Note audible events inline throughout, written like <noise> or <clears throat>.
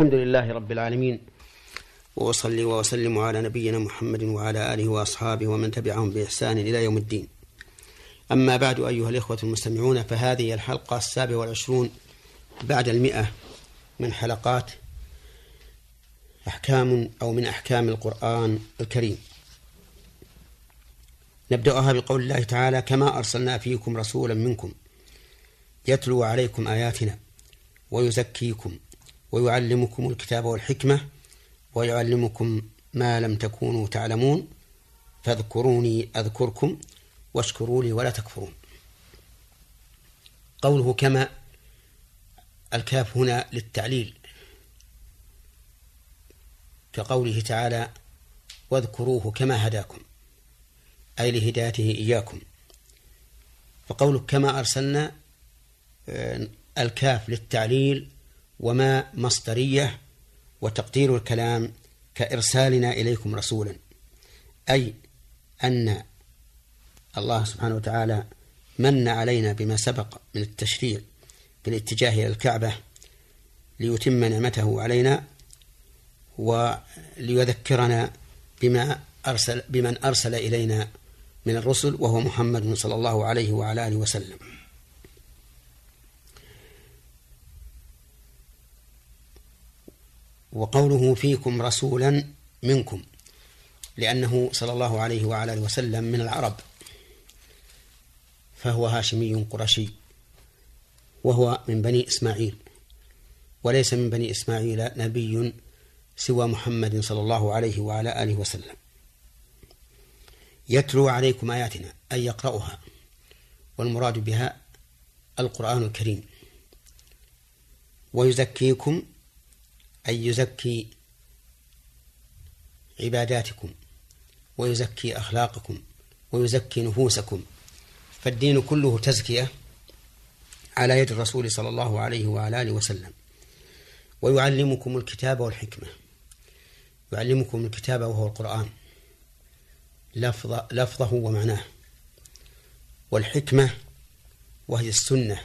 الحمد لله رب العالمين. وأصلي وأسلم على نبينا محمد وعلى آله وأصحابه ومن تبعهم بإحسان إلى يوم الدين. أما بعد أيها الإخوة المستمعون فهذه الحلقة السابعة والعشرون بعد المئة من حلقات أحكام أو من أحكام القرآن الكريم. نبدأها بقول الله تعالى كما أرسلنا فيكم رسولا منكم يتلو عليكم آياتنا ويزكيكم ويعلمكم الكتاب والحكمة ويعلمكم ما لم تكونوا تعلمون فاذكروني أذكركم واشكروا لي ولا تكفرون. قوله كما الكاف هنا للتعليل كقوله تعالى واذكروه كما هداكم أي لهدايته إياكم. فقولك كما أرسلنا آه، الكاف للتعليل وما مصدرية وتقدير الكلام كإرسالنا إليكم رسولا. أي أن الله سبحانه وتعالى من علينا بما سبق من التشريع بالاتجاه إلى الكعبة ليتم نعمته علينا وليذكرنا بما أرسل بمن أرسل إلينا من الرسل وهو محمد صلى الله عليه وعلى آله وسلم. وقوله فيكم رسولا منكم لأنه صلى الله عليه وعلى آله وسلم من العرب فهو هاشمي قرشي وهو من بني إسماعيل وليس من بني إسماعيل نبي سوى محمد صلى الله عليه وعلى آله وسلم. يتلو عليكم آياتنا أي يقرأها والمراد بها القرآن الكريم. ويزكيكم أي يزكي عباداتكم ويزكي أخلاقكم ويزكي نفوسكم. فالدين كله تزكية على يد الرسول صلى الله عليه وعلى آله وسلم. ويعلمكم الكتاب والحكمة. يعلمكم الكتاب وهو القرآن. لفظ لفظه ومعناه. والحكمة وهي السنة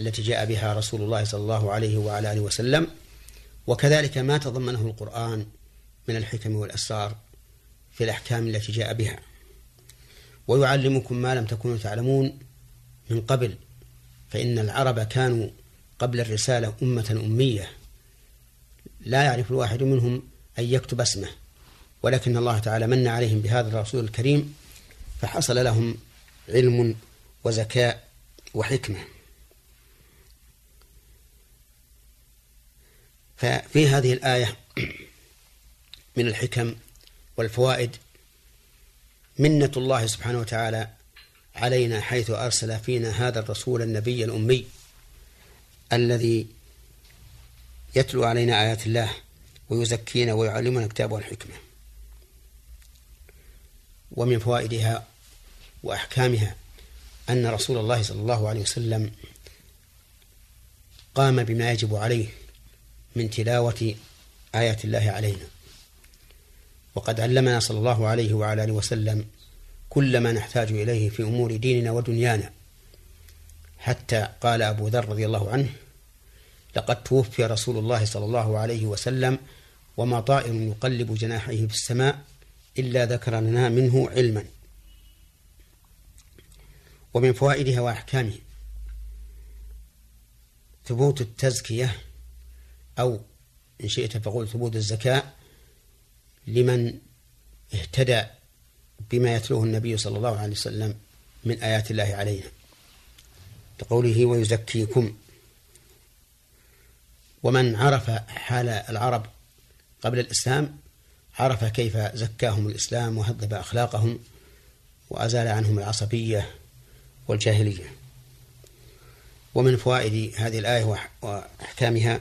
التي جاء بها رسول الله صلى الله عليه وعلى آله وسلم. وكذلك ما تضمنه القرآن من الحكم والأسرار في الأحكام التي جاء بها. ويعلمكم ما لم تكونوا تعلمون من قبل فإن العرب كانوا قبل الرسالة أمة أمية. لا يعرف الواحد منهم أن يكتب اسمه ولكن الله تعالى من عليهم بهذا الرسول الكريم فحصل لهم علم وذكاء وحكمة. ففي هذه الآية <clears throat> من الحكم والفوائد منة الله سبحانه وتعالى علينا حيث أرسل فينا هذا الرسول النبي الأمي الذي يتلو علينا آيات الله ويزكينا ويعلمنا الكتاب والحكمة. ومن فوائدها وأحكامها أن رسول الله صلى الله عليه وسلم قام بما يجب عليه من تلاوة آيات الله علينا. وقد علمنا صلى الله عليه وعلى آله وسلم كل ما نحتاج إليه في أمور ديننا ودنيانا. حتى قال أبو ذر رضي الله عنه لقد توفي رسول الله صلى الله عليه وسلم وما طائر يقلب جناحيه في السماء إلا ذكر لنا منه علما. ومن فوائدها وأحكامها ثبوت التزكية أو إن شئت فقول ثبوت الزكاة لمن اهتدى بما يتلوه النبي صلى الله عليه وسلم من آيات الله علينا. لقوله ويزكيكم. ومن عرف حال العرب قبل الإسلام عرف كيف زكاهم الإسلام وهذب أخلاقهم وأزال عنهم العصبية والجاهلية. ومن فوائد هذه الآية وأحكامها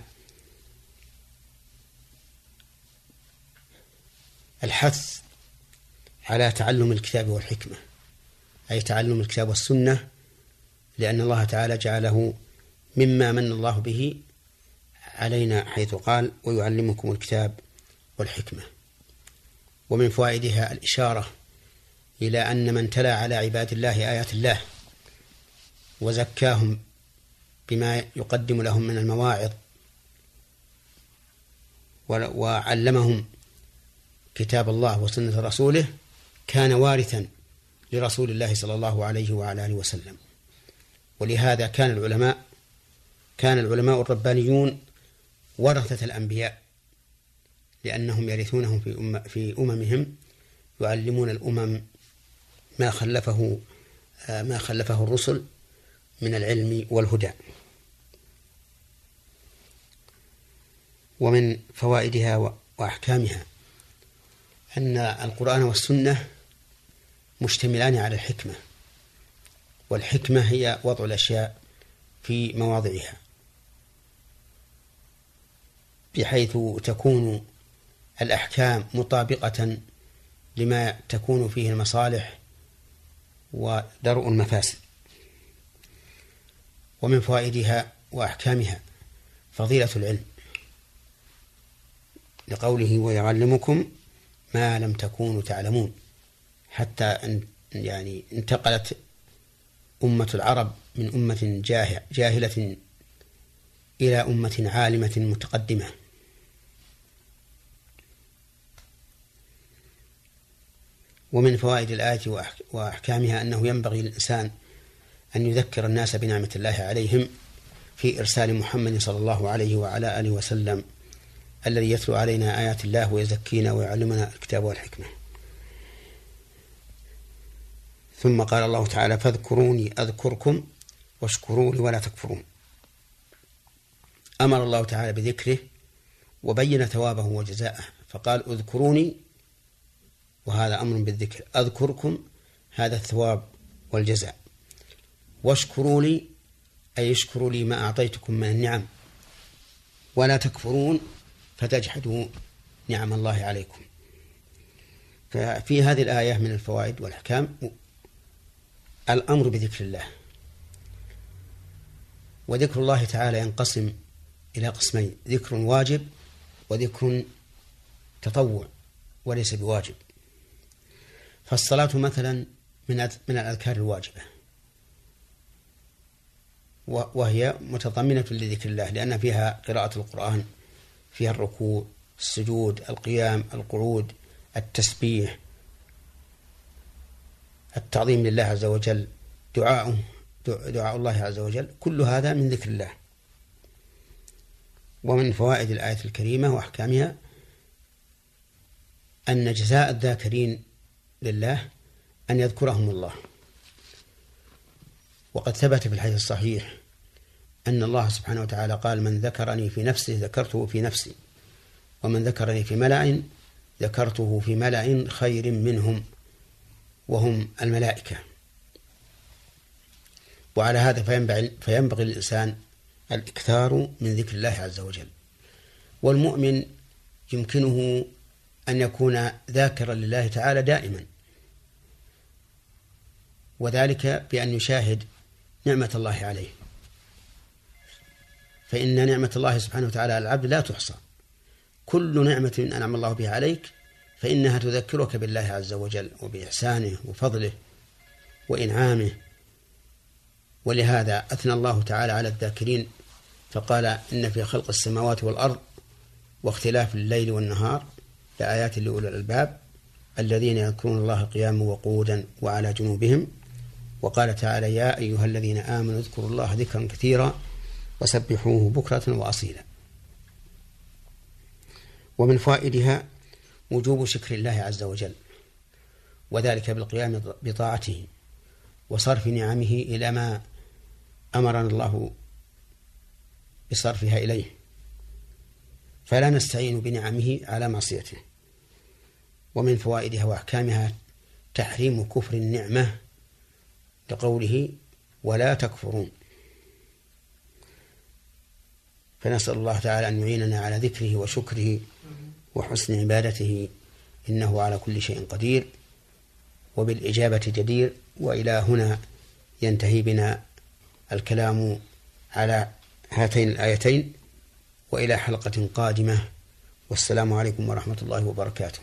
الحث على تعلم الكتاب والحكمة أي تعلم الكتاب والسنة لأن الله تعالى جعله مما من الله به علينا حيث قال ويعلمكم الكتاب والحكمة ومن فوائدها الإشارة إلى أن من تلا على عباد الله آيات الله وزكاهم بما يقدم لهم من المواعظ وعلمهم كتاب الله وسنة رسوله كان وارثا لرسول الله صلى الله عليه وعلى آله وسلم. ولهذا كان العلماء كان العلماء الربانيون ورثة الأنبياء لأنهم يرثونهم في أم في أممهم يعلمون الأمم ما خلفه ما خلفه الرسل من العلم والهدى. ومن فوائدها وأحكامها. أن القرآن والسنة مشتملان على الحكمة والحكمة هي وضع الأشياء في مواضعها. بحيث تكون الأحكام مطابقة لما تكون فيه المصالح ودرء المفاسد ومن فوائدها وأحكامها فضيلة العلم. لقوله ويعلمكم ما لم تكونوا تعلمون. حتى أن يعني انتقلت أمة العرب من أمة جاهلة إلى أمة عالمة متقدمة. ومن فوائد الآية وأحكامها أنه ينبغي للإنسان أن يذكر الناس بنعمة الله عليهم في إرسال محمد صلى الله عليه وعلى آله وسلم. الذي يتلو علينا آيات الله ويزكينا ويعلمنا الكتاب والحكمة. ثم قال الله تعالى فاذكروني أذكركم واشكروا لي ولا تكفرون. أمر الله تعالى بذكره وبين ثوابه وجزاءه فقال اذكروني وهذا أمر بالذكر أذكركم هذا الثواب والجزاء. واشكروا لي أي اشكروا لي ما أعطيتكم من النعم ولا تكفرون فتجحدوا نعم الله عليكم. ففي هذه الآية من الفوائد والأحكام الأمر بذكر الله. وذكر الله تعالى ينقسم إلى قسمين ذكر واجب وذكر تطوع وليس بواجب. فالصلاة مثلا من من الأذكار الواجبة. وهي متضمنة لذكر الله لأن فيها قراءة القرآن فيها الركوع السجود القيام القعود التسبيح. التعظيم لله عز وجل دعاء دعاء الله عز وجل كل هذا من ذكر الله. ومن فوائد الآية الكريمة وأحكامها أن جزاء الذاكرين لله أن يذكرهم الله. وقد ثبت في الحديث الصحيح أن الله سبحانه وتعالى قال من ذكرني في نفسه ذكرته في نفسي ومن ذكرني في ملأ ذكرته في ملأ خير منهم وهم الملائكة. وعلى هذا فينبغي, فينبغي للإنسان الإكثار من ذكر الله عز وجل. والمؤمن يمكنه أن يكون ذاكرا لله تعالى دائما. وذلك بأن يشاهد نعمة الله عليه. فإن نعمة الله سبحانه وتعالى على العبد لا تحصى. كل نعمة أنعم الله بها عليك فإنها تذكرك بالله عز وجل وبإحسانه وفضله وإنعامه. ولهذا أثنى الله تعالى على الذاكرين فقال إن في خلق السماوات والأرض واختلاف الليل والنهار لآيات لأولي الألباب الذين يذكرون الله قياما وقودا وعلى جنوبهم. وقال تعالى يا أيها الذين آمنوا اذكروا الله ذكرا كثيرا وسبحوه بكرة وأصيلا. ومن فوائدها وجوب شكر الله عز وجل وذلك بالقيام بطاعته وصرف نعمه إلى ما أمرنا الله بصرفها إليه. فلا نستعين بنعمه على معصيته. ومن فوائدها وأحكامها تحريم كفر النعمة لقوله ولا تكفرون. فنسأل الله تعالى أن يعيننا على ذكره وشكره وحسن عبادته إنه على كل شيء قدير وبالإجابة جدير وإلى هنا ينتهي بنا الكلام على هاتين الآيتين وإلى حلقة قادمة والسلام عليكم ورحمة الله وبركاته.